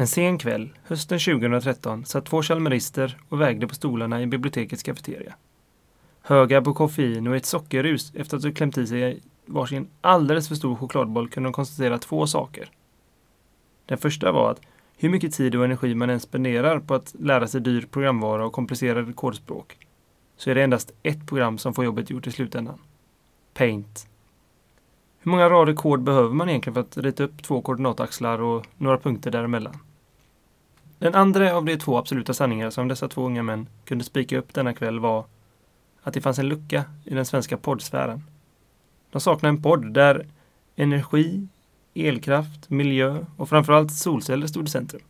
En sen kväll, hösten 2013, satt två chalmerister och vägde på stolarna i bibliotekets kafeteria. Höga på koffein och ett sockerrus efter att ha klämt i sig varsin alldeles för stor chokladboll kunde de konstatera två saker. Den första var att hur mycket tid och energi man än spenderar på att lära sig dyr programvara och komplicerade kodspråk så är det endast ett program som får jobbet gjort i slutändan. Paint. Hur många rader kod behöver man egentligen för att rita upp två koordinataxlar och några punkter däremellan? Den andra av de två absoluta sanningar som dessa två unga män kunde spika upp denna kväll var att det fanns en lucka i den svenska poddsfären. De saknade en podd där energi, elkraft, miljö och framförallt solceller stod i centrum.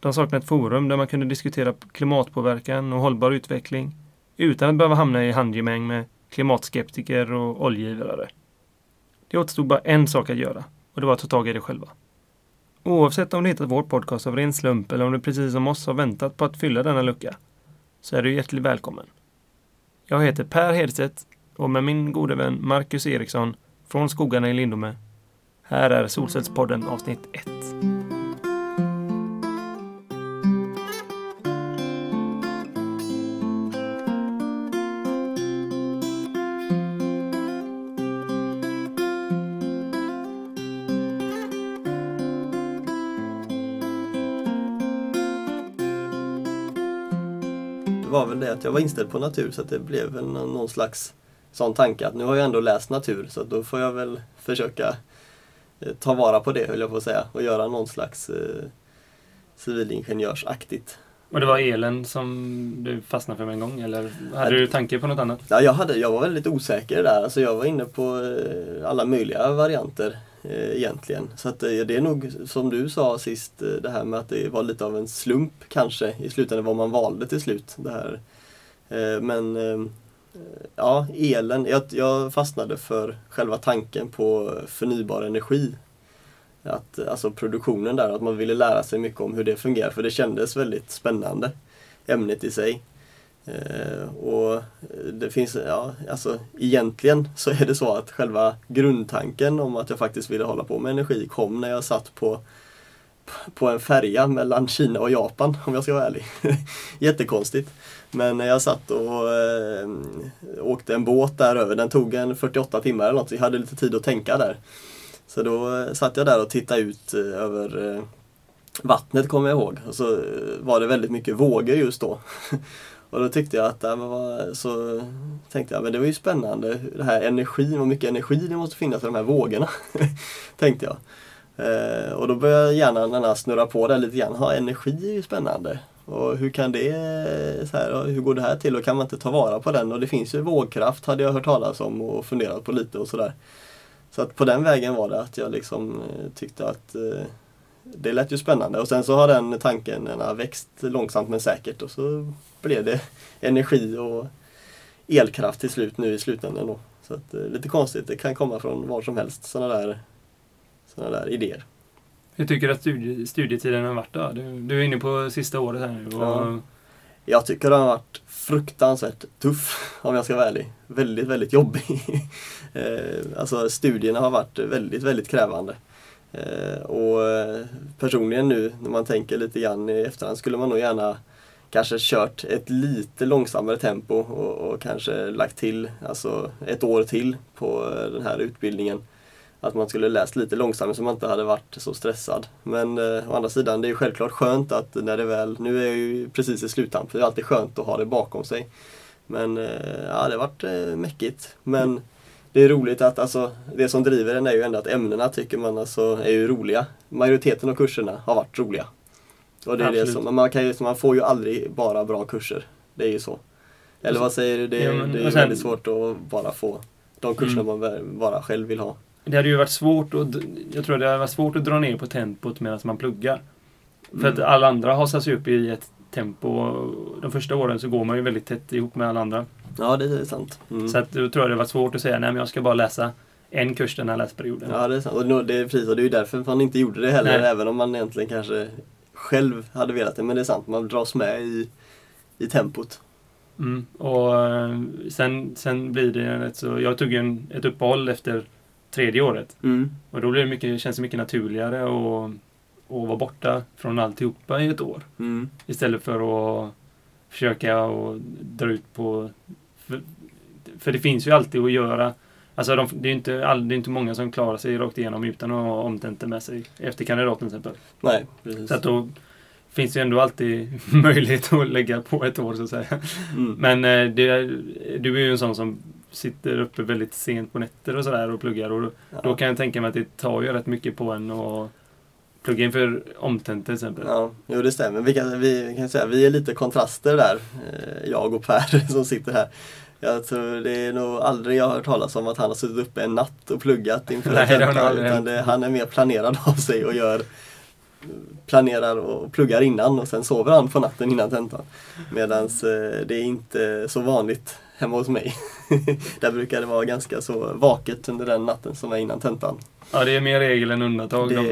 De saknade ett forum där man kunde diskutera klimatpåverkan och hållbar utveckling utan att behöva hamna i handgemäng med klimatskeptiker och oljegivare. Det återstod bara en sak att göra och det var att ta tag i det själva. Oavsett om du hittat vår podcast av ren slump eller om du precis som oss har väntat på att fylla denna lucka så är du hjärtligt välkommen. Jag heter Per Hedstedt och med min gode vän Marcus Eriksson från skogarna i Lindome. Här är Solcellspodden avsnitt 1. Var väl det att jag var inställd på natur så att det blev väl någon slags sån tanke att nu har jag ändå läst natur så då får jag väl försöka eh, ta vara på det höll jag på att säga och göra någon slags eh, civilingenjörsaktigt. Och det var elen som du fastnade för med en gång eller hade du tanke på något annat? Ja, jag, hade, jag var väldigt osäker där. Alltså jag var inne på eh, alla möjliga varianter eh, egentligen. Så att, eh, det är nog som du sa sist, eh, det här med att det var lite av en slump kanske i slutändan vad man valde till slut. Det här. Eh, men eh, ja, elen. Jag, jag fastnade för själva tanken på förnybar energi. Att, alltså produktionen där, att man ville lära sig mycket om hur det fungerar för det kändes väldigt spännande ämnet i sig. Eh, och det finns, ja, alltså egentligen så är det så att själva grundtanken om att jag faktiskt ville hålla på med energi kom när jag satt på, på en färja mellan Kina och Japan om jag ska vara ärlig. Jättekonstigt. Men när jag satt och eh, åkte en båt där över, den tog en 48 timmar eller något, så jag hade lite tid att tänka där. Så då eh, satt jag där och tittade ut eh, över eh, vattnet kommer jag ihåg. Och så eh, var det väldigt mycket vågor just då. Och då tyckte jag att, äh, ja, var, så tänkte jag, men det var ju spännande, det här energin, vad mycket energi det måste finnas i de här vågorna. tänkte jag. Eh, och då började hjärnan den här snurra på det lite grann. Ha, energi är ju spännande. Och hur kan det, så här, hur går det här till och kan man inte ta vara på den? Och det finns ju vågkraft hade jag hört talas om och funderat på lite och sådär. Så att på den vägen var det att jag liksom eh, tyckte att eh, det lät ju spännande och sen så har den tanken den växt långsamt men säkert och så blev det energi och elkraft till slut nu i slutändan då. Så att, eh, lite konstigt, det kan komma från var som helst sådana där, såna där idéer. Hur tycker du att studie, studietiden har varit då? Du, du är inne på sista året här nu. Och, Ja. Jag tycker den har varit fruktansvärt tuff om jag ska vara ärlig. Väldigt, väldigt jobbig. Eh, alltså studierna har varit väldigt, väldigt krävande. Eh, och eh, personligen nu när man tänker lite grann i efterhand skulle man nog gärna kanske kört ett lite långsammare tempo och, och kanske lagt till alltså ett år till på eh, den här utbildningen. Att man skulle läst lite långsammare så man inte hade varit så stressad. Men eh, å andra sidan, det är ju självklart skönt att när det väl, nu är jag ju precis i sluttampen, det är alltid skönt att ha det bakom sig. Men eh, ja, det har varit eh, mäckigt. Men mm det är roligt att alltså, det som driver den är ju ändå att ämnena tycker man alltså är ju roliga. Majoriteten av kurserna har varit roliga. Och det är det som, man, kan ju, man får ju aldrig bara bra kurser. Det är ju så. Eller vad säger du? Det, Ja, men- det är sen- väldigt svårt att bara få de kurserna Mm. man bara själv vill ha. Det hade ju varit svårt att, jag tror det hade varit svårt att dra ner på tempot medan man pluggar. För Mm. att alla andra hasar sig upp i ett tempo. De första åren så går man ju väldigt tätt ihop med alla andra. Ja, det är sant. Mm. Så att då tror jag det var svårt att säga nej men jag ska bara läsa en kurs den här läsperioden. Ja, det är sant. Och det är precis, och det är ju därför man inte gjorde det heller, Nej. även om man egentligen kanske själv hade velat det. Men det är sant, man dras med i, i tempot. Mm. Och eh, sen, sen blir det rätt så... Jag tog en, ett uppehåll efter tredje året. Mm. Och då blir det mycket, känns det mycket naturligare och, att vara borta från alltihopa i ett år. Mm. Istället för att försöka och dra ut på... För, det finns ju alltid att göra. Alltså de, det, är inte all, det är inte många som klarar sig rakt igenom utan att ha omtentor med sig efter kandidaten till exempel. Nej, precis. Så att då finns det ju ändå alltid möjlighet att lägga på ett år så att säga. Mm. Men eh, det, du är ju en sån som sitter uppe väldigt sent på nätter och sådär och pluggar. Och Ja. då kan jag tänka mig att det tar ju rätt mycket på en att plugga inför omtentor till exempel. Ja, jo det stämmer. Vi kan, vi, vi kan säga vi är lite kontraster där, eh, jag och Per som sitter här. Jag tror det är nog aldrig jag har hört talas om att han har suttit uppe en natt och pluggat inför en Nej, nog tenta, utan det, han är mer planerad av sig och gör planerar och pluggar innan och sen sover han på natten innan tentan. Medan det är inte så vanligt hemma hos mig. Där brukar det vara ganska så vaket under den natten som är innan tentan. Ja, det är mer regel än undantag Det de,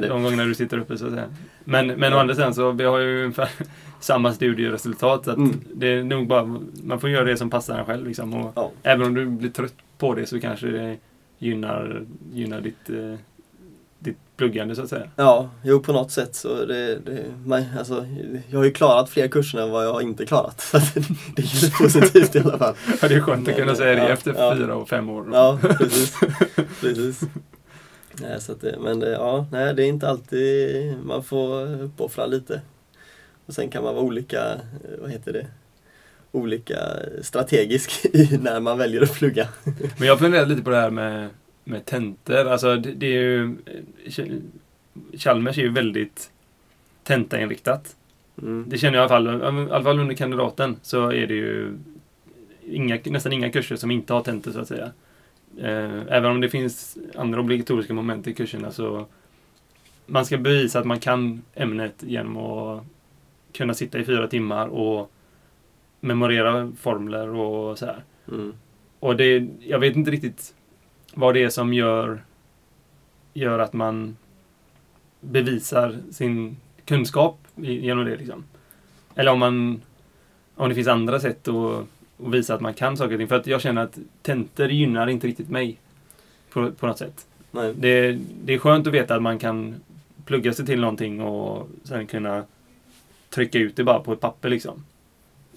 det. de gånger du sitter uppe så att säga. Men, men å Ja. andra sidan så vi har ju ungefär samma studieresultat. Så Mm. det är nog bara, man får göra det som passar en själv. Liksom. Och Ja. Även om du blir trött på det så kanske det gynnar, gynnar ditt, eh, ditt pluggande så att säga. Ja, jo på något sätt så det, det man, alltså, jag har ju klarat fler kurser än vad jag har inte klarat. Så det, är ju positivt i alla fall. Ja, det är skönt att kunna säga det ja, efter ja. fyra och fem år. Ja, precis. precis. Nej, så att det, men det, ja, nej, det är inte alltid man får uppoffra lite. Och sen kan man vara olika, vad heter det, olika strategisk i när man väljer att plugga. Men jag funderar lite på det här med, med tentor. Alltså det, det är ju... Ch- Chalmers är ju väldigt tentainriktat. Mm. Det känner jag i alla fall. I alla fall under kandidaten så är det ju inga, nästan inga kurser som inte har tentor så att säga. Eh, Även om det finns andra obligatoriska moment i kurserna så man ska bevisa att man kan ämnet genom att kunna sitta i fyra timmar och memorera formler och så här. Mm. Och det, jag vet inte riktigt vad det är som gör, gör att man bevisar sin kunskap genom det. Liksom. Eller om, man, om det finns andra sätt att, att visa att man kan saker och ting. För att jag känner att tentor gynnar inte riktigt mig. På, på något sätt. Nej. Det, det är skönt att veta att man kan plugga sig till någonting och sen kunna trycka ut det bara på ett papper liksom.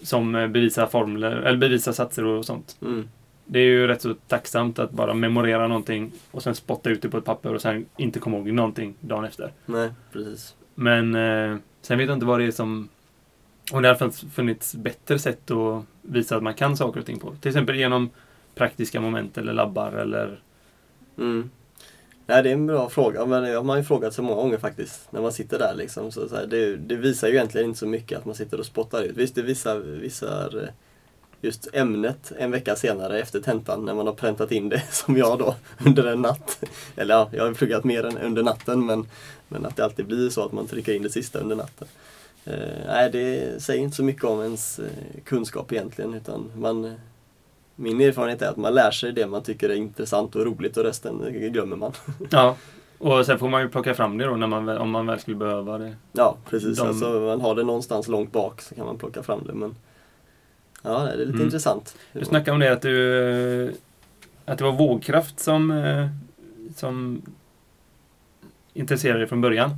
Som eh, bevisar formler, eller bevisar satser och sånt. Mm. Det är ju rätt så tacksamt att bara memorera någonting och sen spotta ut det på ett papper och sen inte komma ihåg någonting dagen efter. Nej, precis. Men eh, sen vet jag inte vad det är som... Om det har funnits- bättre sätt att visa att man kan saker och ting på. Till exempel genom praktiska moment eller labbar eller... Mm. Nej, det är en bra fråga, men det har man ju frågat så många gånger faktiskt. När man sitter där liksom. Så, så här, det, det visar ju egentligen inte så mycket att man sitter och spottar ut. Visst, det visar, visar eh, just ämnet en vecka senare efter tentan när man har präntat in det som jag då under en natt. Eller ja, jag har pluggat mer än under natten men, men att det alltid blir så att man trycker in det sista under natten. Eh, nej, det säger inte så mycket om ens eh, kunskap egentligen utan man min erfarenhet är att man lär sig det man tycker är intressant och roligt och resten eh, glömmer man. Ja. Och sen får man ju plocka fram det då när man, om man väl skulle behöva det. Ja, precis. De- Alltså, man har det någonstans långt bak så kan man plocka fram det. Men Ja, det är lite Mm. intressant. Du snackade om det att du... Att det var vågkraft som... eh, Som intresserade dig från början.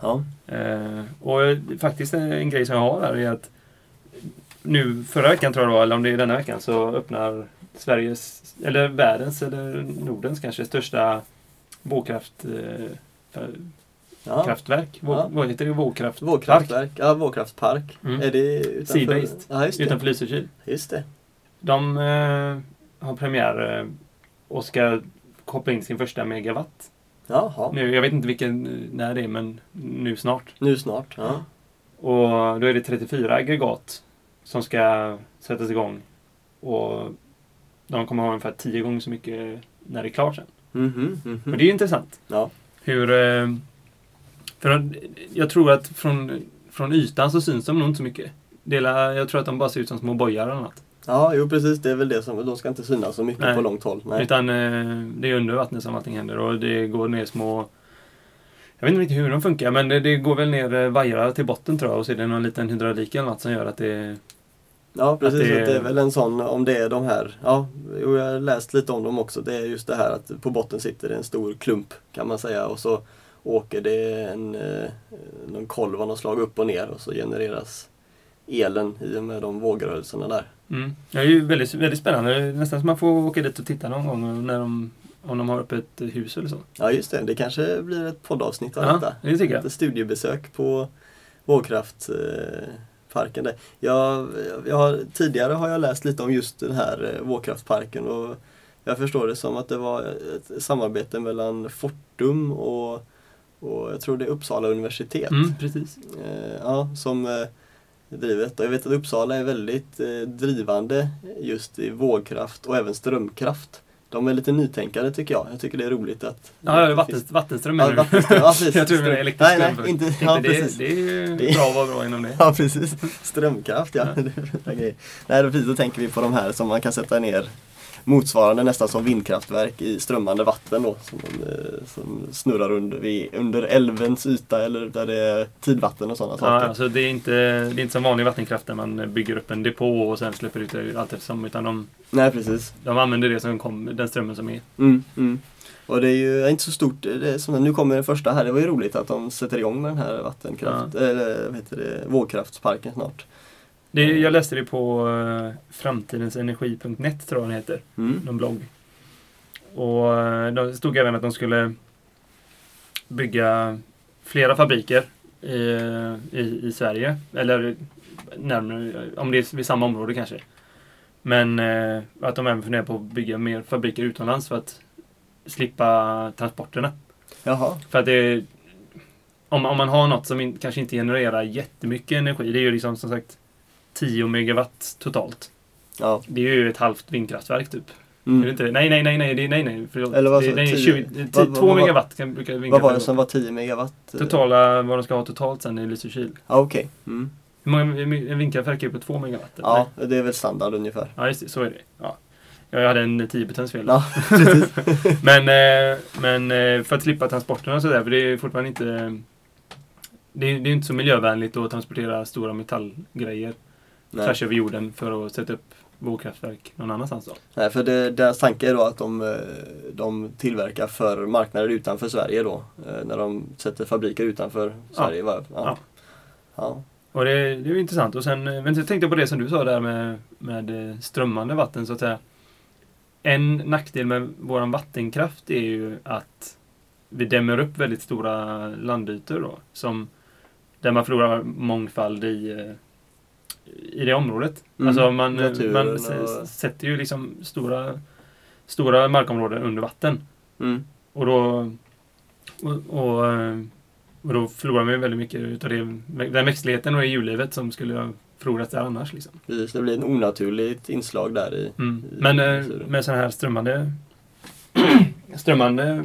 Ja. Eh, och faktiskt en grej som jag har här är att nu förra veckan tror jag det var, eller om det är denna veckan, så öppnar Sveriges, eller världens, eller Nordens kanske största vågkraft eh, ja. kraftverk. Våg, Ja. Vad heter det? Vågkraft? Vågkraftverk. Ja, vågkraftspark. Mm. Är det utanför? Sea-based. Ja, just det. Utanför Lysekil. Just det. De eh, har premiär eh, och ska koppla in sin första megawatt. Jaha. Nu, jag vet inte vilken, när det är, men nu snart. Nu snart. Ja. Och då är det 34 aggregat som ska sättas igång. Och de kommer ha ungefär 10 gånger så mycket när det är klart sen. Mhm, mhm. Och det är ju intressant. Ja. Hur... För att jag tror att från, från ytan så syns de nog inte så mycket. Dela, jag tror att de bara ser ut som små bojar eller något. ja, jo precis. Det är väl det som, de ska inte synas så mycket Nej. på långt håll. Nej. Utan eh, det är under vattnet som allting händer och det går ner små... Jag vet inte riktigt hur de funkar men det, det går väl ner eh, vajrar till botten tror jag och så är det någon liten hydraulik eller något som gör att det... Ja, precis. Att det- Det... det är väl en sån, om det är de här, ja, jag har läst lite om dem också. Det är just det här att på botten sitter en stor klump kan man säga och så åker det en, eh, någon kolv av något slag upp och ner och så genereras elen i och med de vågrörelserna där. Mm. Det är ju väldigt, väldigt spännande. Nästan som man får åka dit och titta någon gång när de, om de har uppe ett hus eller så. Ja just det, det kanske blir ett poddavsnitt av Ja, detta. det tycker jag. Ett studiebesök på vågkraftparken. där. Jag, jag har, tidigare har jag läst lite om just den här eh, vågkraftparken och jag förstår det som att det var ett samarbete mellan Fortum och, och jag tror det är Uppsala universitet. Mm, precis. Eh, ja, som eh, driver detta. Jag vet att Uppsala är väldigt eh, drivande just i vågkraft och även strömkraft. De är lite nytänkande tycker jag. Jag tycker det är roligt att... Ja, ja det vatten, finns- vattenström Ja, menar du? vattenström. Ja, precis. jag tror du menar elektrisk Nej, nej, ström. inte- ja, det, precis. det är ju Det- bra att vara bra inom det. Ja precis, strömkraft ja. Det är grejer. Nej, då, precis, då tänker vi på de här som man kan sätta ner motsvarande nästan som vindkraftverk i strömmande vatten då, som, eh, som snurrar under, vid, under älvens yta eller där det är tidvatten och sådana Ja, saker. alltså det, är inte, det är inte som vanlig vattenkraft där man bygger upp en depå och sen släpper ut det allt eftersom. Utan de, Nej precis. de använder det som kom, den strömmen som är. Mm, mm. Och det är ju inte så stort, det är som, nu kommer den första här, det var ju roligt att de sätter igång med den här vattenkraft, eller vad heter det, vågkraftsparken snart. Det, jag läste det på uh, framtidensenergi.net tror jag den heter. Mm. Någon blogg. Och eh, det stod även att de skulle bygga flera fabriker i, i, i Sverige. Eller närmare, om det är vid samma område kanske. Men eh, att de även funderar på att bygga mer fabriker utomlands för att slippa transporterna. Jaha, För att det om, om man har något som in, kanske inte genererar jättemycket energi. Det är ju liksom som sagt 10 megawatt totalt. ja. Det är ju ett halvt vindkraftverk typ. Mm. Är det inte det? Nej, nej, nej, nej, är- nej, nej. Förlåt. Eller vad det, nej, du? 20, 10? 10, Vad- vad- 2 vad- megawatt kan brukar Vad var det vindkraftverk som var 10 megawatt? Totala, vad de ska ha totalt sen i Lysekil. Ja okej. Mm. Hur många vindkraftverk är på 2 megawatt? Ja, Nej. det är väl standard ungefär. ja, just det. Så är det. Ja. Ja, Jag hade en 10 potens fel. Ja. Men, eh, men eh, för att slippa transporterna och sådär, för det är fortfarande inte... Det är, det är inte så miljövänligt att transportera stora metallgrejer Nej. tvärs över jorden för att sätta upp vågkraftverk någon annanstans då. Nej, för det, deras tanke är då att de, eh, de tillverkar för marknader utanför Sverige då. eh, När de sätter fabriker utanför Sverige. Ja. Ja. Ja. Och det, det är ju intressant. Och sen, eh, men jag tänkte på det som du sa där med, med eh, strömmande vatten så att säga. En nackdel med våran vattenkraft är ju att vi dämmer upp väldigt stora landytor då. Som, där man förlorar mångfald i, eh, i det området. Mm, Alltså man, eh, naturen man och- sätter ju liksom stora, stora markområden under vatten. Mm. Och då, och, och, eh, och då förlorar man ju väldigt mycket utav det, den växtligheten och det djurlivet som skulle ha förlorats där annars. Liksom. Precis, det blir en onaturligt inslag där i. Mm. I Men eh, naturen. med sådana här strömmande strömmande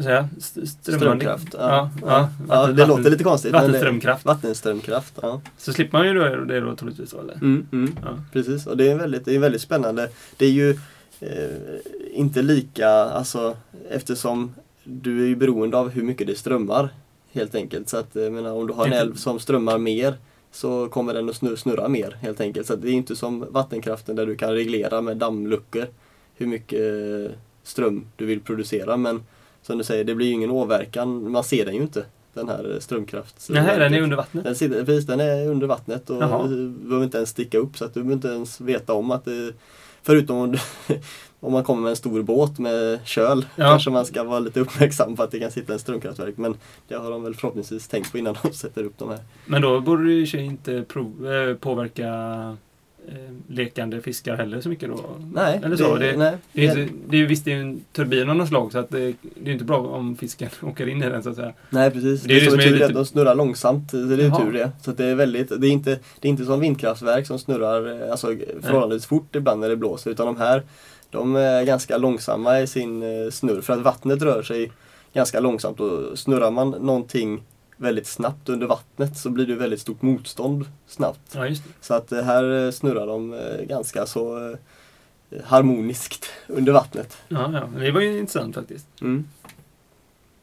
strömmande Strömkraft. Ja, Ja, ja. ja. Vatten- det låter lite konstigt. Vattenströmkraft. Vattenströmkraft, ja. Så slipper man ju då, det då troligtvis. Eller? Mm, mm. Precis, och det är väldigt, det är väldigt spännande. Det är ju eh, inte lika, alltså eftersom du är ju beroende av hur mycket det strömmar. Helt enkelt. Så att, jag menar, om du har en älv som strömmar mer så kommer den att snurra, snurra mer helt enkelt. Så att det är inte som vattenkraften där du kan reglera med dammluckor hur mycket eh, ström du vill producera. Men som du säger, det blir ju ingen åverkan. Man ser den ju inte, den här strömkrafts... Nej, den är under vattnet. Den, sitter, precis, den är under vattnet och Jaha. du behöver inte ens sticka upp så att du behöver inte ens veta om att det Förutom om, du, om man kommer med en stor båt med köl Ja. kanske man ska vara lite uppmärksam på att det kan sitta en strömkraftverk men det har de väl förhoppningsvis tänkt på innan de sätter upp de här. Men då borde det ju inte prov, eh, påverka lekande fiskar heller så mycket då. Nej, Eller så. Det, nej, det, är, det är ju visst det är en turbin av något slag så att det, det är inte bra om fisken åker in i den så att säga. nej precis. det Det är det så är tur lite- att de snurrar långsamt. Så det är Jaha. tur det. Så att det är väldigt, det är inte, det är inte som vindkraftverk som snurrar eh, alltså, förhållandevis fort ibland när det blåser utan de här de är ganska långsamma i sin eh, snurr för att vattnet rör sig ganska långsamt och snurrar man någonting väldigt snabbt under vattnet så blir det väldigt stort motstånd snabbt. Ja. Så att eh, här eh, snurrar de eh, ganska så harmoniskt under vattnet. Ja, ja. Det var ju intressant faktiskt. Mm.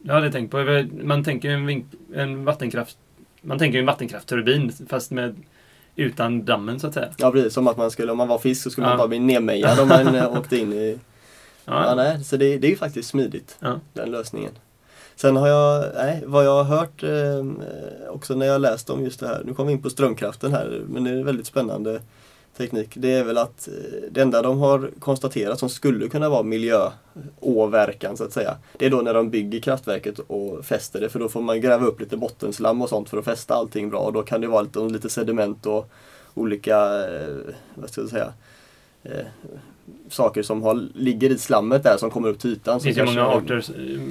Jag hade tänkt på, man tänker en, en vattenkraft, man tänker en vattenkraftturbin fast med utan dammen så att säga. Ja precis, som att man skulle, om man var fisk så skulle Ja. man bara bli nedmejad om man åkte in i Ja, Ja, nej, så det, det är ju faktiskt smidigt, Ja. den lösningen. Sen har jag, nej, vad jag har hört eh, också när jag läst om just det här, nu kom vi in på strömkraften här, men det är en väldigt spännande teknik. Det är väl att eh, det enda de har konstaterat som skulle kunna vara miljöåverkan så att säga, det är då när de bygger kraftverket och fäster det, för då får man gräva upp lite bottenslam och sånt för att fästa allting bra och då kan det vara lite, lite sediment och olika, eh, vad ska jag säga, eh, saker som har, ligger i slammet där som kommer upp till ytan. Det finns ju många arter,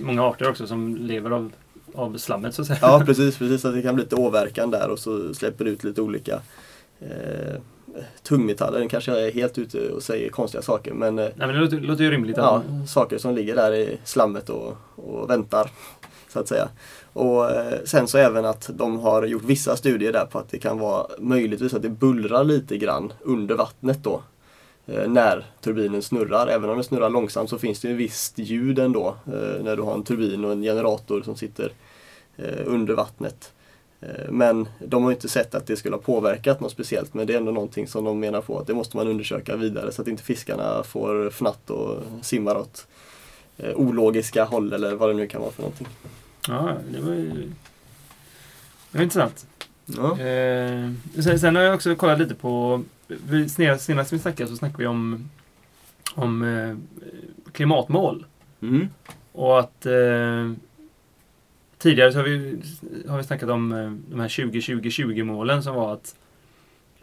många arter också som lever av, av slammet så att säga. Ja precis, precis. Att det kan bli lite åverkan där och så släpper det ut lite olika eh, tungmetaller. Den kanske jag är helt ute och säger konstiga saker men eh, Nej, men det låter, låter ju rimligt. ja, saker som ligger där i slammet och, och väntar. Så att säga. Och eh, sen så även att de har gjort vissa studier där på att det kan vara möjligtvis att det bullrar lite grann under vattnet då. Eh, när turbinen snurrar. Även om den snurrar långsamt så finns det ju visst ljud ändå. Eh, när du har en turbin och en generator som sitter eh, under vattnet. Men de har inte sett att det skulle ha påverkat något speciellt men det är ändå någonting som de menar på att det måste man undersöka vidare så att inte fiskarna får fnatt och simmar åt ologiska håll eller vad det nu kan vara för någonting. ja, det var ju det var intressant. Ja. Eh, sen, sen har jag också kollat lite på, vi, senast, vi snackade så snackade vi om, om eh, klimatmål. Mm. Och att eh, tidigare så har vi, har vi snackat om eh, de här 20-20-20 målen som var att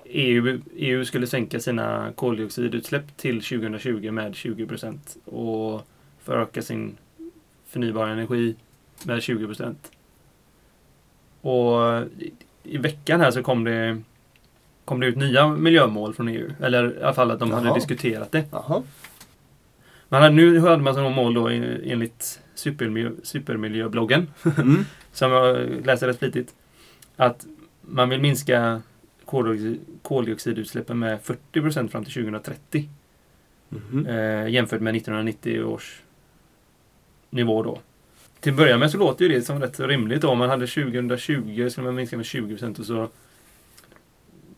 EU, EU skulle sänka sina koldioxidutsläpp till 2020 med 20 procent och föröka sin förnybara energi med 20 procent. Och i- veckan här så kom det, kom det ut nya miljömål från EU. Eller i alla fall att de hade Jaha. diskuterat det. Jaha. Man hade, nu hade man som mål då en- enligt supermiljö, supermiljöbloggen, Mm. som jag läser rätt flitigt, att man vill minska koldioxid, koldioxidutsläppen med 40% fram till 2030 Mhm. eh, jämfört med 1990 års nivå då. Till att börja med så låter ju det som rätt så rimligt. Om man hade 2020 skulle man minska med 20% och så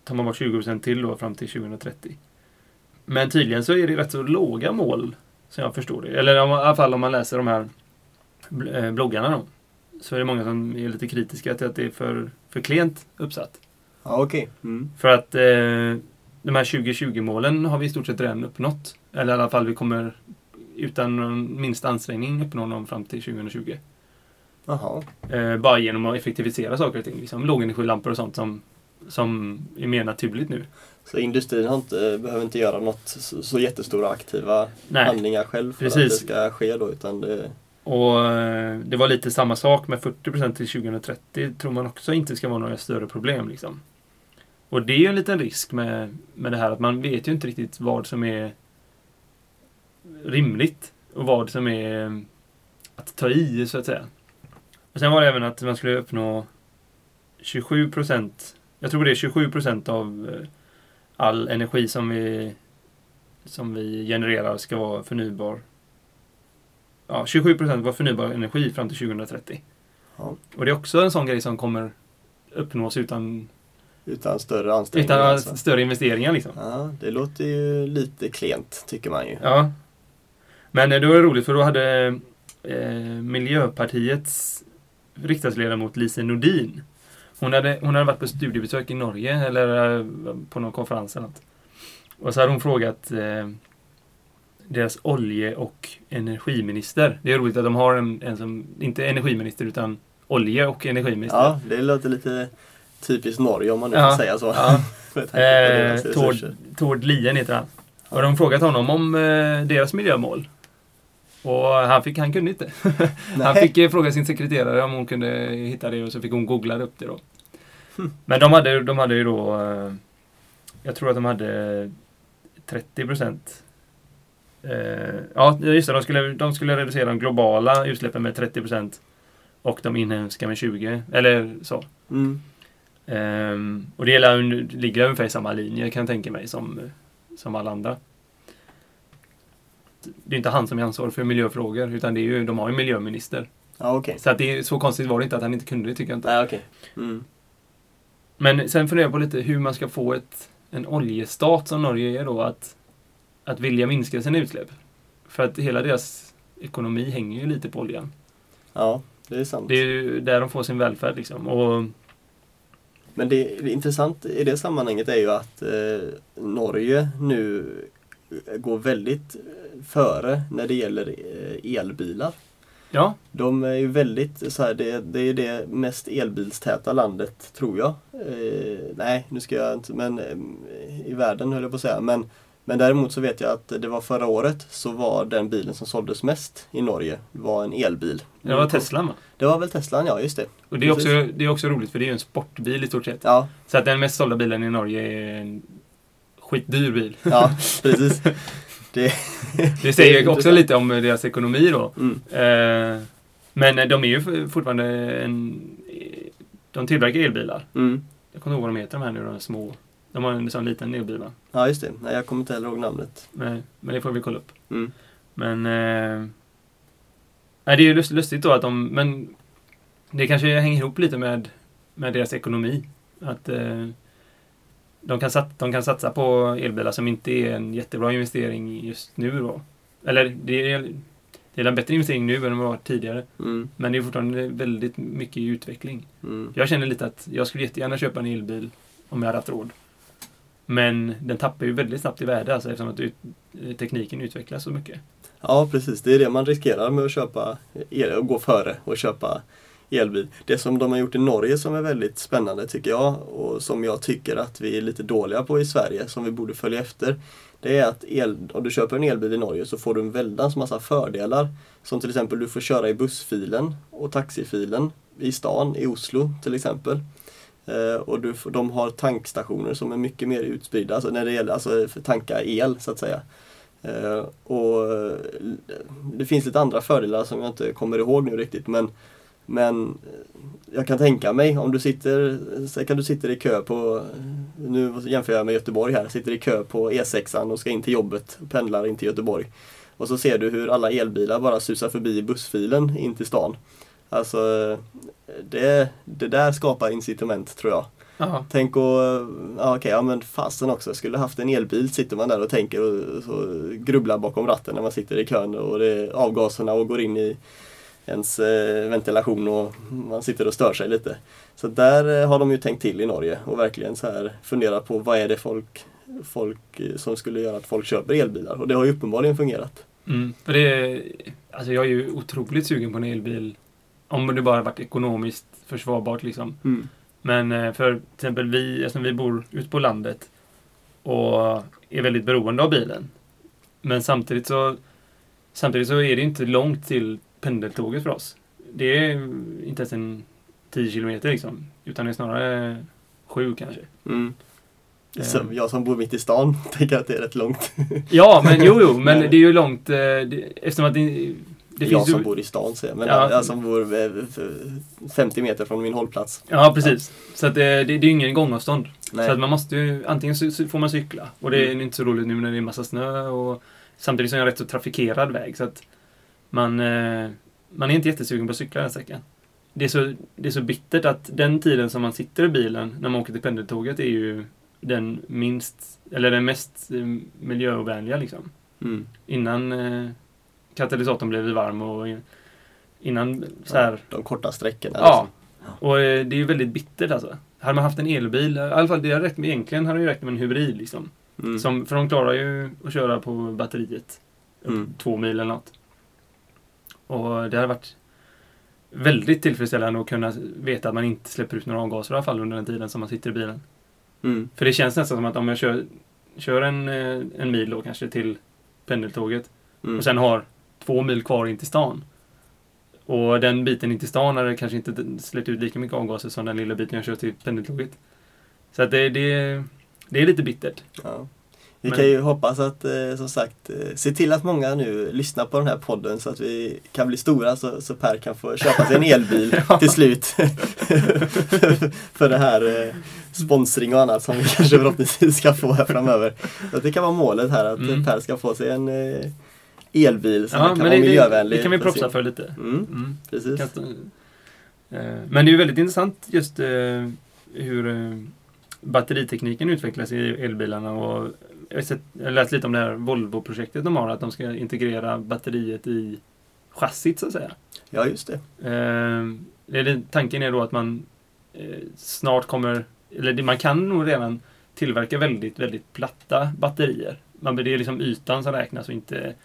tar man bort 20% till då fram till 2030. Men tydligen så är det rätt så låga mål som jag förstår det. Eller i alla fall om man läser de här eh, bloggarna då. Så är det många som är lite kritiska till att det är för, för klent uppsatt. Ja, okej. Mm. För att eh, de här 2020-målen har vi i stort sett redan uppnått. Eller i alla fall vi kommer utan minsta ansträngning uppnå dem fram till 2020. Jaha. Eh, bara genom att effektivisera saker och ting. Liksom lågenergilampor och sånt som, som är mer naturligt nu. Så industrin inte, behöver inte göra något så, så jättestora aktiva Nej. handlingar själv för Precis. att det ska ske då utan det... Och eh, det var lite samma sak med 40% till 2030. tror man också inte ska vara några större problem. Liksom. Och det är ju en liten risk med, med det här att man vet ju inte riktigt vad som är rimligt och vad som är eh, att ta i så att säga. Och sen var det även att man skulle uppnå 27% jag tror det är 27% av eh, all energi som vi som vi genererar ska vara förnybar ja, 27% var förnybar energi fram till 2030. Ja. Och det är också en sån grej som kommer uppnås utan, Utan större ansträngningar. utan alltså. större investeringar. Liksom. Ja, det låter ju lite klent tycker man ju. Ja. Men eh, det var roligt för då hade eh, Miljöpartiets riksdagsledamot Lise Nordin hon hade, hon hade varit på studiebesök i Norge eller eh, på någon konferens eller något. Och så hade hon frågat eh, deras olje och energiminister. Det är roligt att de har en, en som, inte energiminister utan olje och energiminister. Ja, det låter lite typiskt Norge om man nu Ja, får säga så. ja. Eh, Tord. Tord Lien heter han. Och de frågat honom om eh, deras miljömål. Och han, fick, han kunde inte. han fick eh, fråga sin sekreterare om hon kunde hitta det och så fick hon googla upp det då. Hmm. Men de hade, de hade ju då, eh, jag tror att de hade 30 procent. Eh, ja, just det. De skulle, de skulle reducera de globala utsläppen med 30 procent. Och de inhemska med 20. Eller så. Mm. Ehm, och det ligger ungefär i samma linje kan jag tänka mig som, som alla andra. Det är inte han som är ansvarig för miljöfrågor utan det är ju, de har ju en miljöminister. Ja, okej. Så att det är, så konstigt var det inte att han inte kunde det tycker jag inte. Nej, okej. Mm. Men sen funderar jag på lite hur man ska få ett, en oljestat som Norge är då att, att vilja minska sina utsläpp. För att hela deras ekonomi hänger ju lite på oljan. Ja, det är sant. Det är ju där de får sin välfärd liksom. Och Men det, det är intressant i det sammanhanget är ju att eh, Norge nu går väldigt före när det gäller eh, elbilar. ja, De är ju väldigt så här, det, det är det mest elbilstäta landet tror jag. Eh, nej, nu ska jag inte, men eh, i världen höll jag på att säga. Men, men däremot så vet jag att det var förra året så var den bilen som såldes mest i Norge var en elbil. det var Teslan va? Det var väl Teslan, ja just det. Och det är, Precis. också, det är också roligt för det är ju en sportbil i stort sett. Ja, Så att den mest sålda bilen i Norge är en skitdyr bil. ja precis. Det, Det säger Det också lite om deras ekonomi då. mm, Eh, men de är ju fortfarande en... De tillverkar elbilar. mm. Jag kommer inte ihåg vad de heter de här nu, de små. De har en sån liten elbil va? Ja, just det. Nej, jag kommer inte heller ihåg namnet. Men, men det får vi kolla upp. Mm. Men... Eh, nej, det är ju lust, lustigt då att de... Men det kanske hänger ihop lite med, med deras ekonomi. Att eh, de, kan sat, de kan satsa på elbilar som inte är en jättebra investering just nu då. Eller det är, det är en bättre investering nu än vad det var tidigare. Mm, Men det är fortfarande väldigt mycket i utveckling. mm. Jag känner lite att jag skulle jättegärna köpa en elbil om jag hade haft råd. Men den tappar ju väldigt snabbt i värde alltså, eftersom att ut, tekniken utvecklas så mycket. Ja, precis. Det är det man riskerar med att köpa el och gå före och köpa elbil. Det som de har gjort i Norge som är väldigt spännande tycker jag och som jag tycker att vi är lite dåliga på i Sverige som vi borde följa efter. Det är att el, om du köper en elbil i Norge så får du en väldans massa fördelar. Som till exempel du får köra i bussfilen och taxifilen i stan, i Oslo till exempel. Eh, och du, de har tankstationer som är mycket mer utspridda alltså när det gäller alltså tanka el så att säga. Eh, och eh, det finns lite andra fördelar som jag inte kommer ihåg nu riktigt men men eh, jag kan tänka mig om du sitter, säg kan du sitter i kö på, nu jämför jag med Göteborg här, sitter i kö på E6an och ska in till jobbet, pendlar in till Göteborg. Och så ser du hur alla elbilar bara susar förbi bussfilen in till stan. Alltså det, det där skapar incitament tror jag. Ja, Tänk och, ja okej, ja men fasen också, skulle haft en elbil sitter man där och tänker och så grubblar bakom ratten när man sitter i kön och det är avgaserna och går in i ens eh, ventilation och man sitter och stör sig lite. Så där eh, har de ju tänkt till i Norge och verkligen så här funderat på vad är det folk, folk eh, som skulle göra att folk köper elbilar och det har ju uppenbarligen fungerat. mm. för det är, alltså jag är ju otroligt sugen på en elbil. Om det bara varit ekonomiskt försvarbart liksom. Men eh, för till exempel vi, eftersom vi bor ute på landet och är väldigt beroende av bilen. Men samtidigt så, samtidigt så är det inte långt till pendeltåget för oss. Det är inte ens en 10 kilometer liksom. Utan det är snarare sju kanske. Mm. Eh. Som jag som bor mitt i stan tänker att det är rätt långt. Ja, men jo, jo, men det är ju långt. eh, Det, eftersom att det, det jag som ju... bor i stan säger jag, men Ja. jag som bor eh, f- 50 meter från min hållplats. Ja, precis. Så att det, det, det är ju ingen gångavstånd. Nej. Så att man måste ju, antingen så får man cykla och det är Mm. inte så roligt nu när det är massa snö och samtidigt som jag är rätt så trafikerad väg så att man, eh, man är inte jättesugen på att cykla den sträckan. Det är, så, det är så bittert att den tiden som man sitter i bilen när man åker till pendeltåget är ju den minst, eller den mest eh, miljöovänliga liksom. Mm. Innan eh, katalysatorn blev varm och in- innan så här, De korta sträckorna. Ja, och eh, det är ju väldigt bittert alltså. Hade man haft en elbil, i alla fall det hade räckt med, egentligen hade ju räckt med en hybrid liksom. Liksom. Mm. Som, för de klarar ju att köra på batteriet. Mm. Två mil eller något. Och det hade varit väldigt tillfredsställande att kunna veta att man inte släpper ut några avgaser i alla fall under den tiden som man sitter i bilen. Mm. För det känns nästan som att om jag kör, kör en, eh, en mil då kanske till pendeltåget Mm. och sen har två mil kvar in till stan. Och den biten in till stan hade kanske inte släppt ut lika mycket avgaser som den lilla biten jag kör till pendeltåget. Så att det, det, det är lite bittert. Ja. Vi Men- kan ju hoppas att, eh, som sagt, eh, se till att många nu lyssnar på den här podden så att vi kan bli stora så, så Per kan få köpa sig en elbil till slut. För det här eh, sponsring och annat som vi kanske förhoppningsvis ska få här framöver. Så det kan vara målet här att Mm. Per ska få sig en elbil som Ja, kan men vara det, miljövänlig. det kan vi propsa för lite. Mm, Mm. precis. Men det är ju väldigt intressant just hur batteritekniken utvecklas i elbilarna och jag, har sett, jag läste lite om det här Volvo-projektet de har, att de ska integrera batteriet i chassit så att säga. Ja, just det. Eh, det tanken är då att man eh, snart kommer, eller man kan nog redan tillverka väldigt, väldigt platta batterier. Man, det är liksom ytan som räknas och inte,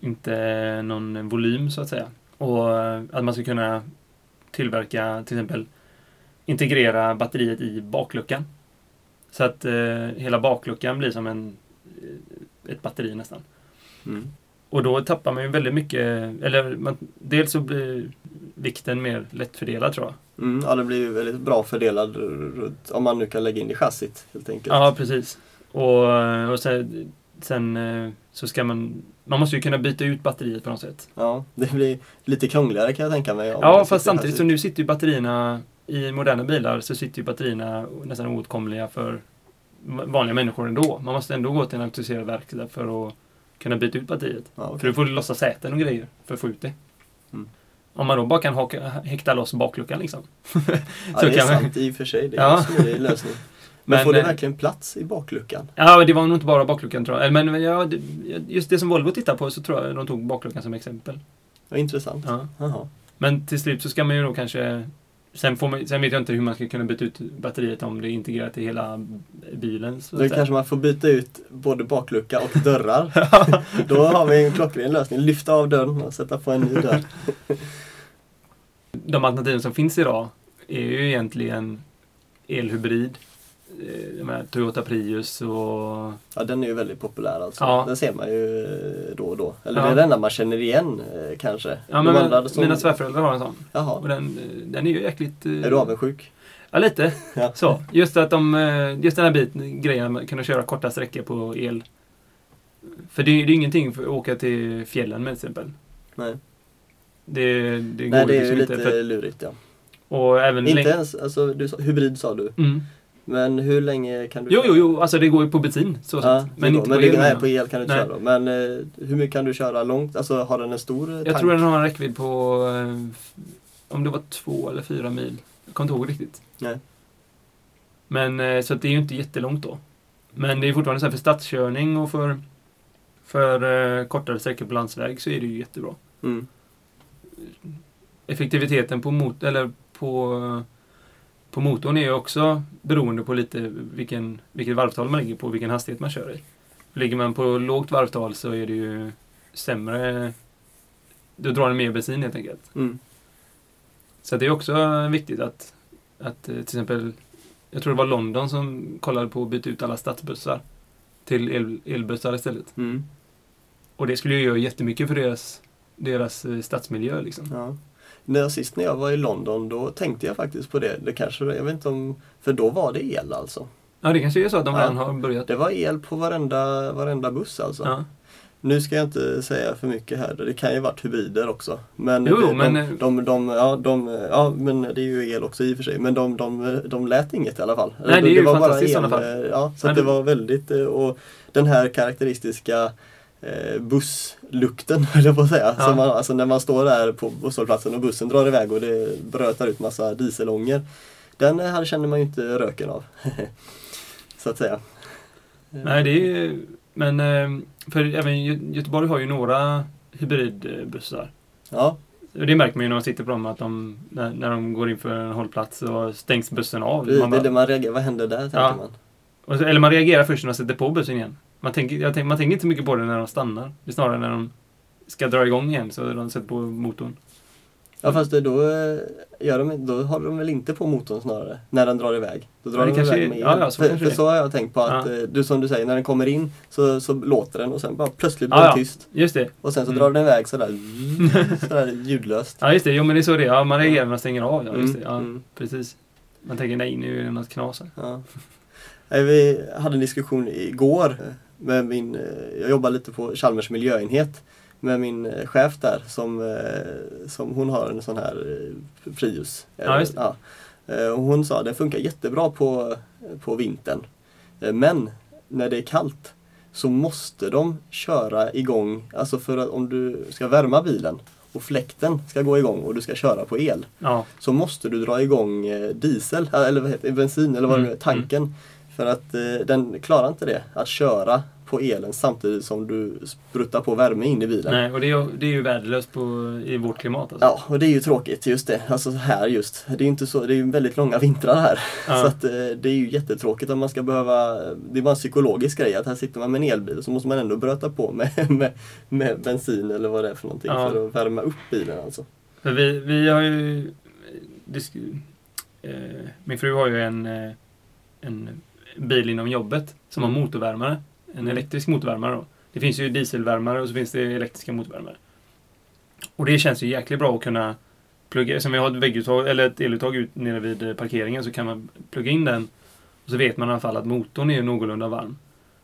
inte någon volym så att säga. Och eh, att man ska kunna tillverka till exempel integrera batteriet i bakluckan. Så att eh, hela bakluckan blir som en, eh, ett batteri nästan. Mm. Och då tappar man ju väldigt mycket, eller man, dels så blir vikten mer lättfördelad tror jag. Mm, ja, det blir ju väldigt bra fördelad om man nu kan lägga in i chassit helt enkelt. Ja, precis. Och, och sen, sen eh, så ska man, man måste ju kunna byta ut batteriet på något sätt. Ja, det blir lite krångligare kan jag tänka mig. Ja, fast samtidigt så nu sitter ju batterierna i moderna bilar så sitter ju batterierna nästan oåtkomliga för vanliga människor ändå. Man måste ändå gå till en auktoriserad verkstad för att kunna byta ut batteriet. Ja, okej. För du får lossa säten och grejer för att få ut det. Mm. Om man då bara kan haka, häkta loss bakluckan liksom. ja, det är kan man- sant i och för sig. Det är Ja. en lösning. Men, Men, får det eh, verkligen plats i bakluckan? Ja, men det var nog inte bara bakluckan tror jag. Men ja, just det som Volvo tittar på så tror jag de tog bakluckan som exempel. Ja, intressant. Ja. Men till slut så ska man ju då kanske Sen, man, sen vet jag inte hur man ska kunna byta ut batteriet om det är integrerat i hela bilen. Så Då kanske man får byta ut både baklucka och dörrar. Då har vi en klockren lösning. Lyfta av dörren och sätta på en ny dörr. De alternativen som finns idag är ju egentligen elhybrid. Eh, menar, Toyota Prius och... Ja, den är ju väldigt populär alltså. Ja. Den ser man ju eh, då och då. Eller Ja. det är den enda man känner igen eh, kanske. Ja, men andra som- mina svärföräldrar har en sån. Och Jaha. den, eh, den är ju jäkligt... eh, Är du avundsjuk? Ja, lite. Ja. Så. Just att de, eh, just den här biten, grejen att kunna köra korta sträckor på el. För det, det är ingenting för att åka till fjällen med till exempel. Nej. Det, det Nej, går det är liksom ju inte. lite För, lurigt ja. och även Inte ens, alltså du sa, hybrid sa du. Mm. Men hur länge kan du Jo, jo, jo, alltså det går ju på bensin. Så Ja, Men går. inte men på el. nej, på el kan du inte Nej. köra då. Men eh, hur mycket kan du köra långt? Alltså har den en stor eh, Jag tank? tror den har en räckvidd på eh, om det var två eller fyra mil. Jag kommer inte ihåg riktigt. Nej. Men eh, så det är ju inte jättelångt då. Men det är fortfarande så här för stadskörning och för, för kortare sträckor på landsväg så är det ju jättebra. Mm. Effektiviteten på, mot eller på, på motorn är ju också beroende på lite vilken, vilket varvtal man ligger på, vilken hastighet man kör i. Ligger man på lågt varvtal så är det ju sämre. Då drar den mer bensin helt enkelt. Mm. Så det är också viktigt att, att eh, till exempel, jag tror det var London som kollade på att byta ut alla stadsbussar till el, elbussar istället. Mm. Och det skulle ju göra jättemycket för deras, deras eh, stadsmiljö liksom. Ja. När, sist när jag var i London då tänkte jag faktiskt på det. Det kanske, jag vet inte om, för då var det el alltså. Ja, det kanske är så att de Ja. redan har börjat. Det var el på varenda, varenda buss alltså. Ja. Nu ska jag inte säga för mycket här. Det kan ju varit hybrider också. Men, Jo, de, men, de, de, de, ja, de, ja, men det är ju el också i och för sig. Men de, de, de lät inget i alla fall. Nej, det är ju var bara fantastiskt i sådana fall. Ja, så att det var väldigt, eh, och den här karaktäristiska busslukten, höll jag på att säga. Ja. Man, alltså när man står där på busshållplatsen och bussen drar iväg och det brötar ut massa dieselångor. Den eh, här känner man ju inte röken av. så att säga. Nej, det är ju, men eh, för även Gö- Göteborg har ju några hybridbussar. Ja, Det märker man ju när man sitter på dem att de, när, när de går in för en hållplats så stängs bussen av. det, Man bara- det man reagerar, vad händer där tänker Ja. man. Så, eller man reagerar först när man sätter på bussen igen. Man tänker, jag tänker, man tänker inte så mycket på det när de stannar. Det är snarare när de ska dra igång igen så de sätter på motorn. Ja fast det, då, eh, gör de, då håller de väl inte på motorn snarare, när den drar iväg. Då drar Ja, det de kanske iväg med ja, ja, så för, för det. så har jag tänkt på att, Ja. eh, du som du säger, när den kommer in så, så låter den och sen bara plötsligt blir den ja. tyst. Just det. Och sen så Mm. drar den iväg sådär, sådär ljudlöst. Ja, just det. Jo, men det är så det är. Man reagerar när man stänger av. Ja, just det. Mm, Ja, mm. precis. Man tänker nej, nu är det något knas här. Vi hade en diskussion igår med min, eh, jag jobbar lite på Chalmers miljöenhet med min eh, chef där som, eh, som hon har en sån här Prius. Ja. Ja. Och Hon sa att den funkar jättebra på, på vintern. Men när det är kallt så måste de köra igång, alltså för att om du ska värma bilen och fläkten ska gå igång och du ska köra på el Ja, så måste du dra igång diesel, eller vad heter det, bensin eller vad det nu är, Mm, tanken. För att eh, den klarar inte det. Att köra på elen samtidigt som du spruttar på värme in i bilen. Nej, och det är, det är ju värdelöst på, i vårt klimat. Alltså. Ja, och det är ju tråkigt just det. Alltså här just. Det är ju inte så, det är väldigt långa vintrar här. Ja. Så att eh, det är ju jättetråkigt om man ska behöva, det är bara en psykologisk grej att här sitter man med en elbil så måste man ändå bröta på med, med, med bensin eller vad det är för någonting Ja. för att värma upp bilen alltså. För vi, vi har ju... disk- eh, min fru har ju en, eh, en bil inom jobbet som har Mm. motorvärmare. En Mm. elektrisk motorvärmare då. Det finns ju dieselvärmare och så finns det elektriska motorvärmare. Och det känns ju jäkligt bra att kunna plugga, som vi har ett vägguttag, eller ett eluttag ut nere vid parkeringen så kan man plugga in den och så vet man i alla fall att motorn är någorlunda varm.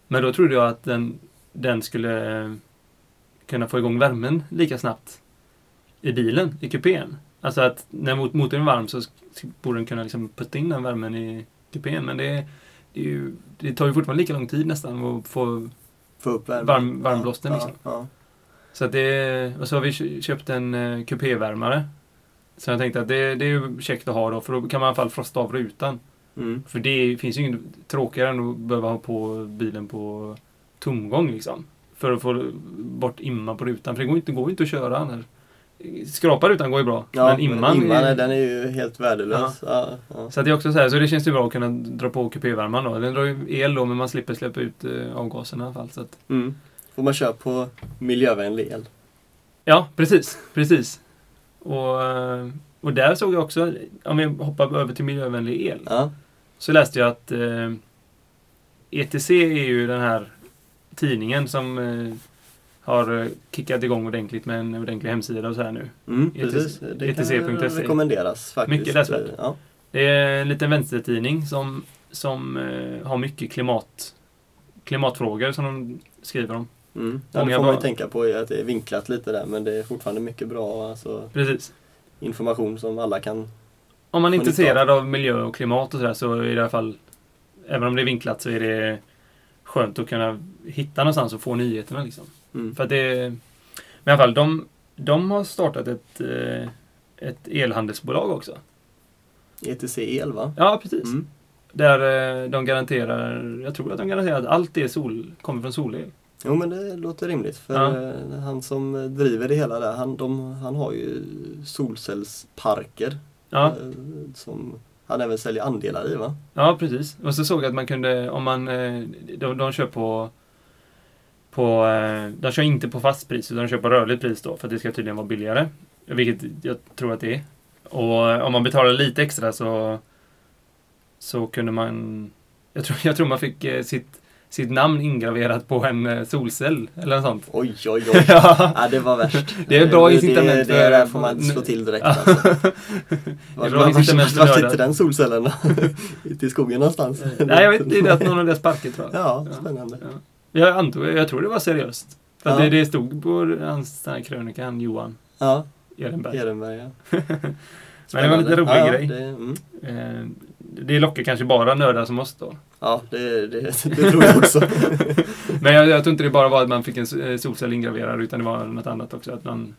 Men då trodde jag att den, den skulle kunna få igång värmen lika snabbt i bilen, i kupén. Alltså att när mot- motorn är varm så borde den kunna liksom putta in den värmen i kupén. Men det, det, ju, det tar ju fortfarande lika lång tid nästan att få Få upp värmen. Varm- varmblåsten, ja, liksom. Ja, Så att det, och så har vi kö- köpt en uh, kupévärmare. Så jag tänkte att det, det är ju käckt att ha då, för då kan man i alla fall frosta av rutan. Mm. För det finns ju inget tråkigare än att behöva ha på bilen på tomgång liksom. För att få bort imman på rutan, för det går inte, går inte att köra annars. Skrapa rutan går ju bra, Ja, men imman... imman är- den är ju helt värdelös. Ja. Ja, Så det är också så här, så det känns ju bra att kunna dra på kupévärmaren då. Den drar ju el då, men man slipper släppa ut eh, avgaserna i alla fall. Så att, Mm. Får man köra på miljövänlig el. Ja, precis. Precis. Och, eh, och där såg jag också, om vi hoppar över till miljövänlig el, så läste jag att eh, ETC är ju den här tidningen som eh, har eh, kickat igång ordentligt med en ordentlig hemsida och så här nu. Mm, ETC precis. Det kan ETC.se. rekommenderas faktiskt. Mycket läsvärt. Ja. Det är en liten vänstertidning som, som eh, har mycket klimat, klimatfrågor som de skriver om. Mm. Ja, det får man ju tänka på är att det är vinklat lite där men det är fortfarande mycket bra alltså, Precis. information som alla kan. Om man är intresserad av miljö och klimat och sådär så är det i alla fall, även om det är vinklat så är det skönt att kunna hitta någonstans och få nyheterna liksom. Mm. För det, men i alla fall, de, de har startat ett, eh, ett elhandelsbolag också. ETC el va? Ja, precis. Mm. Där eh, de garanterar, jag tror att de garanterar att allt är sol, kommer från solel. Jo men det låter rimligt för Ja. eh, han som driver det hela där han, de, han har ju solcellsparker Ja, som han även säljer andelar i va? ja precis. Och så såg jag att man kunde, om man, de, de kör på på, eh, de kör inte på fast pris utan de kör på rörligt pris då för att det ska tydligen vara billigare. Vilket jag tror att det är. Och eh, om man betalar lite extra så så kunde man jag tror, jag tror man fick eh, sitt, sitt namn ingraverat på en solcell eller något sånt. Oj oj oj. ja, ja, det var värst. Det är bra det, incitament Det, det, för- där får man slå till direkt alltså. Var, bra var, incitament för var, var nördar. sitter den solcellen? Ute i skogen någonstans? Nej, jag vet inte. Det är att någon av deras parker tror jag. Ja, Ja. spännande. Ja. Jag antog, jag tror det var seriöst. Ja. det, det stod på hans krönika, han Johan Ja, Ehrenberg. Ehrenberg ja. Men det var en lite rolig ja, grej. Det, mm. Eh, det lockar kanske bara nördar som oss då. ja det, det, det tror jag också. Men jag, jag tror inte det bara var att man fick en eh, solcell ingraverad utan det var något annat också. Att man,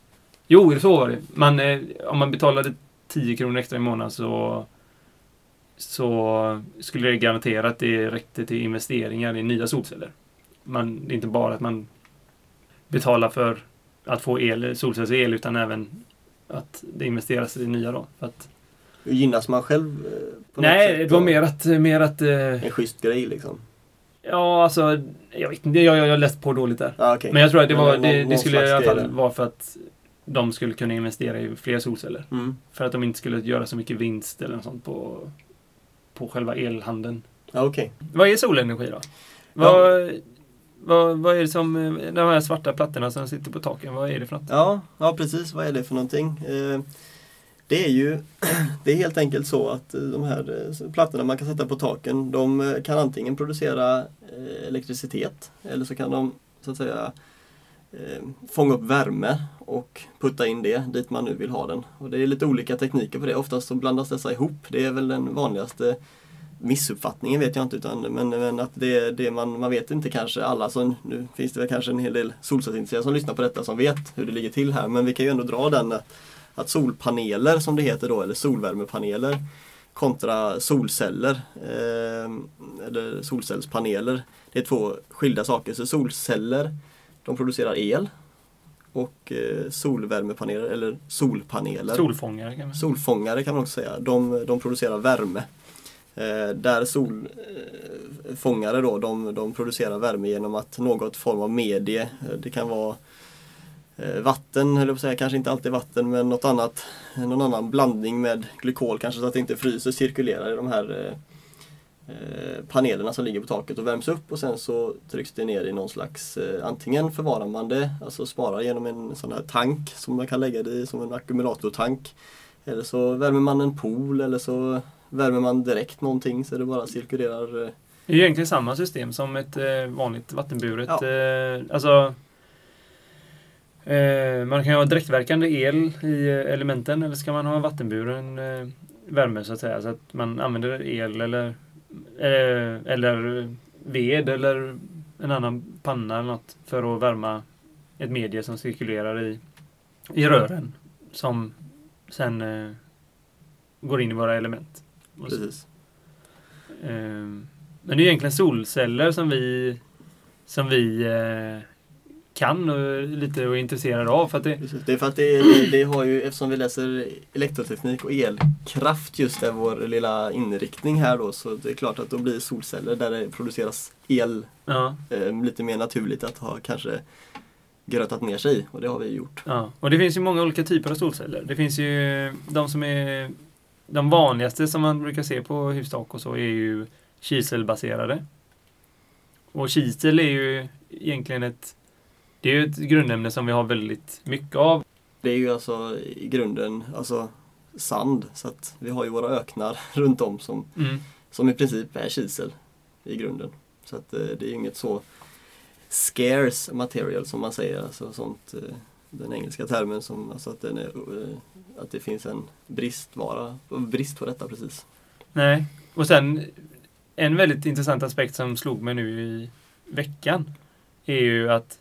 jo, så var det. Man, eh, om man betalade 10 kronor extra i månaden så så skulle det garantera att det räckte till investeringar i nya solceller. Man, inte bara att man betalar för att få el, solcellsel utan även att det investeras i nya då. För att, Hur gynnas man själv? eh, nej, det var mer att, mer att eh, En schysst grej liksom. Ja, alltså, jag vet inte, jag, jag, jag läste på dåligt där. Ja, okej. Men jag tror att det, var, det, det skulle i alla fall vara för att de skulle kunna investera i fler solceller. Mm. För att de inte skulle göra så mycket vinst eller något sånt på, på själva elhandeln. Ja, okej. Vad är solenergi då? Vad, vad, vad är det som, eh, de här svarta plattorna som sitter på taken, vad är det för något? Ja, ja, precis. Vad är det för någonting? Eh, det är ju det är helt enkelt så att eh, de här plattorna man kan sätta på taken de kan antingen producera elektricitet eller så kan de så att säga fånga upp värme och putta in det dit man nu vill ha den. Och Det är lite olika tekniker på det. Oftast så blandas dessa ihop. Det är väl den vanligaste missuppfattningen vet jag inte utan men, men att det det man, man vet inte kanske alla som, nu finns det väl kanske en hel del solcellsintresserade som lyssnar på detta som vet hur det ligger till här men vi kan ju ändå dra den att, att solpaneler som det heter då eller solvärmepaneler kontra solceller eh, eller solcellspaneler. Det är två skilda saker. Så solceller de producerar el och eh, solvärmepaneler eller solpaneler. Solfångare kan man Solfångare kan man också säga. De, de producerar värme. Eh, där solfångare eh, då, de, de producerar värme genom att något form av medie, eh, det kan vara vatten, eller säga, kanske inte alltid vatten, men något annat, någon annan blandning med glykol kanske så att det inte fryser, cirkulerar i de här panelerna som ligger på taket och värms upp och sen så trycks det ner i någon slags, antingen förvarar man det, alltså sparar genom en sån här tank som man kan lägga det i som en ackumulatortank. Eller så värmer man en pool eller så värmer man direkt någonting så det bara cirkulerar. eh, Det är ju egentligen samma system som ett eh, vanligt vattenburet. Ja. Eh, alltså, man kan ju ha direktverkande el i elementen eller ska man ha vattenburen värme så att säga. Så att man använder el eller, eller ved eller en annan panna eller något för att värma ett medie som cirkulerar i, i rören. Som sen går in i våra element. Och Precis. Ehm, Men det är egentligen solceller som vi som vi eh, kan och lite är intresserade av. För att det, Precis. Det är för att det, det, det har ju, eftersom vi läser elektroteknik och elkraft just är vår lilla inriktning här då, så det är klart att då blir solceller där det produceras el ja, eh, lite mer naturligt att ha kanske grötat ner sig och det har vi gjort. ja. Och det finns ju många olika typer av solceller. Det finns ju de som är de vanligaste som man brukar se på hustak och så är ju kiselbaserade. Och kisel är ju egentligen ett det är ju ett grundämne som vi har väldigt mycket av. Det är ju alltså i grunden alltså sand så att vi har ju våra öknar runt om som, Mm. som i princip är kisel i grunden. Så att eh, det är inget så scarce material som man säger, alltså sånt eh, den engelska termen som alltså att, den är, eh, att det finns en bristvara, brist på detta precis. Nej. Och sen en väldigt intressant aspekt som slog mig nu i veckan är ju att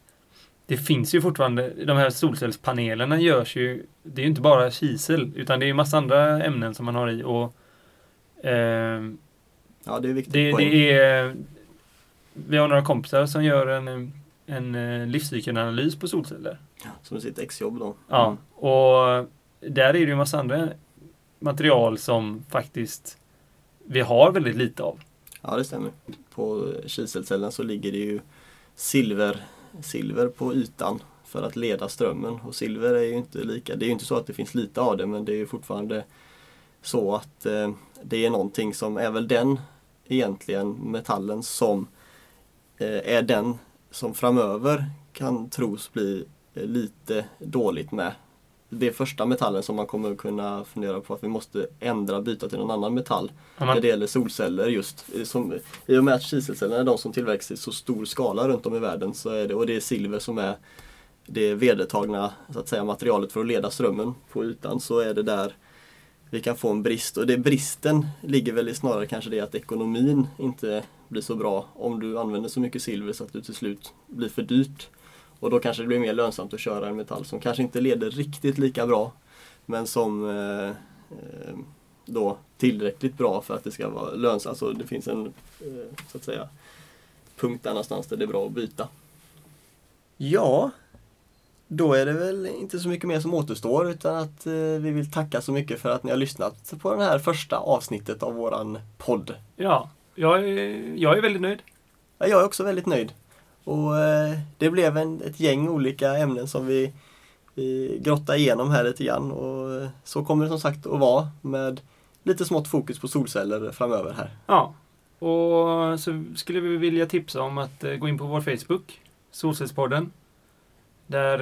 det finns ju fortfarande, de här solcellspanelerna görs ju, det är ju inte bara kisel utan det är ju massa andra ämnen som man har i och ehm, Ja, det är viktigt det, det är, vi har några kompisar som gör en, en eh, livscykelanalys på solceller. Som sitt exjobb då. Ja, Mm. och där är det ju en massa andra material som faktiskt vi har väldigt lite av. Ja, det stämmer. På kiselcellen så ligger det ju silver, silver på ytan för att leda strömmen. Och silver är ju inte lika, det är ju inte så att det finns lite av det men det är ju fortfarande så att eh, det är någonting som är väl den egentligen metallen som eh, är den som framöver kan tros bli eh, lite dåligt med. Det är första metallen som man kommer kunna fundera på att vi måste ändra, byta till någon annan metall när det gäller solceller just. eh, Som, I och med att kiselcellerna är de som tillverkas i så stor skala runt om i världen så är det, och det är silver som är det vedertagna så att säga, materialet för att leda strömmen på ytan så är det där vi kan få en brist. Och det bristen ligger väl i snarare kanske det att ekonomin inte blir så bra om du använder så mycket silver så att du till slut blir för dyrt. Och då kanske det blir mer lönsamt att köra en metall som kanske inte leder riktigt lika bra men som eh, eh, då tillräckligt bra för att det ska vara lönsamt. Alltså det finns en eh, så att säga punkt där någonstans där det är bra att byta. Ja, då är det väl inte så mycket mer som återstår utan att eh, vi vill tacka så mycket för att ni har lyssnat på det här första avsnittet av våran podd. ja, jag är, jag är väldigt nöjd. Ja, jag är också väldigt nöjd. Och eh, det blev en, ett gäng olika ämnen som vi, vi grottade igenom här lite grann och eh, så kommer det som sagt att vara med lite smått fokus på solceller framöver här. Ja, och så skulle vi vilja tipsa om att gå in på vår Facebook, Solcellspodden. Där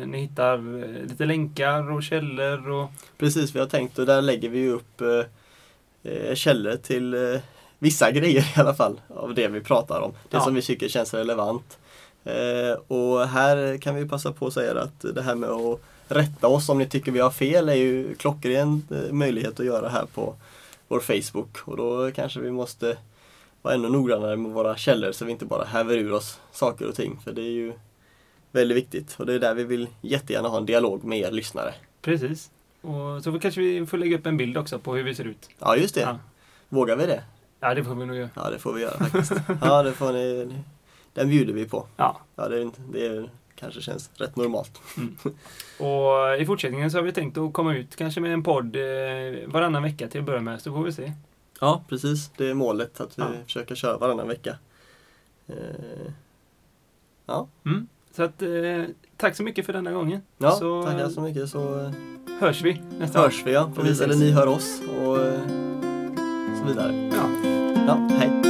eh, ni hittar eh, lite länkar och källor och Precis, vi har tänkt och där lägger vi upp eh, eh, källor till eh, vissa grejer i alla fall av det vi pratar om. Det Ja. som vi tycker känns relevant. Eh, och här kan vi passa på att säga att det här med att rätta oss om ni tycker vi har fel är ju klockren möjlighet att göra här på vår Facebook. Och då kanske vi måste vara ännu noggrannare med våra källor så vi inte bara häver ur oss saker och ting. För det är ju väldigt viktigt och det är där vi vill jättegärna ha en dialog med er lyssnare. precis. Och så kanske vi får lägga upp en bild också på hur vi ser ut. Ja, just det. Ja, Vågar vi det? ja det får vi nog göra. Ja, det får vi göra faktiskt. Ja, det får ni. Den bjuder vi på. Ja. Ja, det, det kanske känns rätt normalt. Och i fortsättningen så har vi tänkt att komma ut kanske med en podd eh, varannan vecka till att börja med, så får vi se. Ja, precis. Det är målet att vi Ja. försöker köra varannan vecka. Eh, ja, Mm. Så att, eh, tack så mycket för denna gången. ja Så, tackar så mycket så eh, Hörs vi nästa gång. hörs vi ja. Precis, eller ni hör oss och eh, så vidare. Ja. Ja, hej.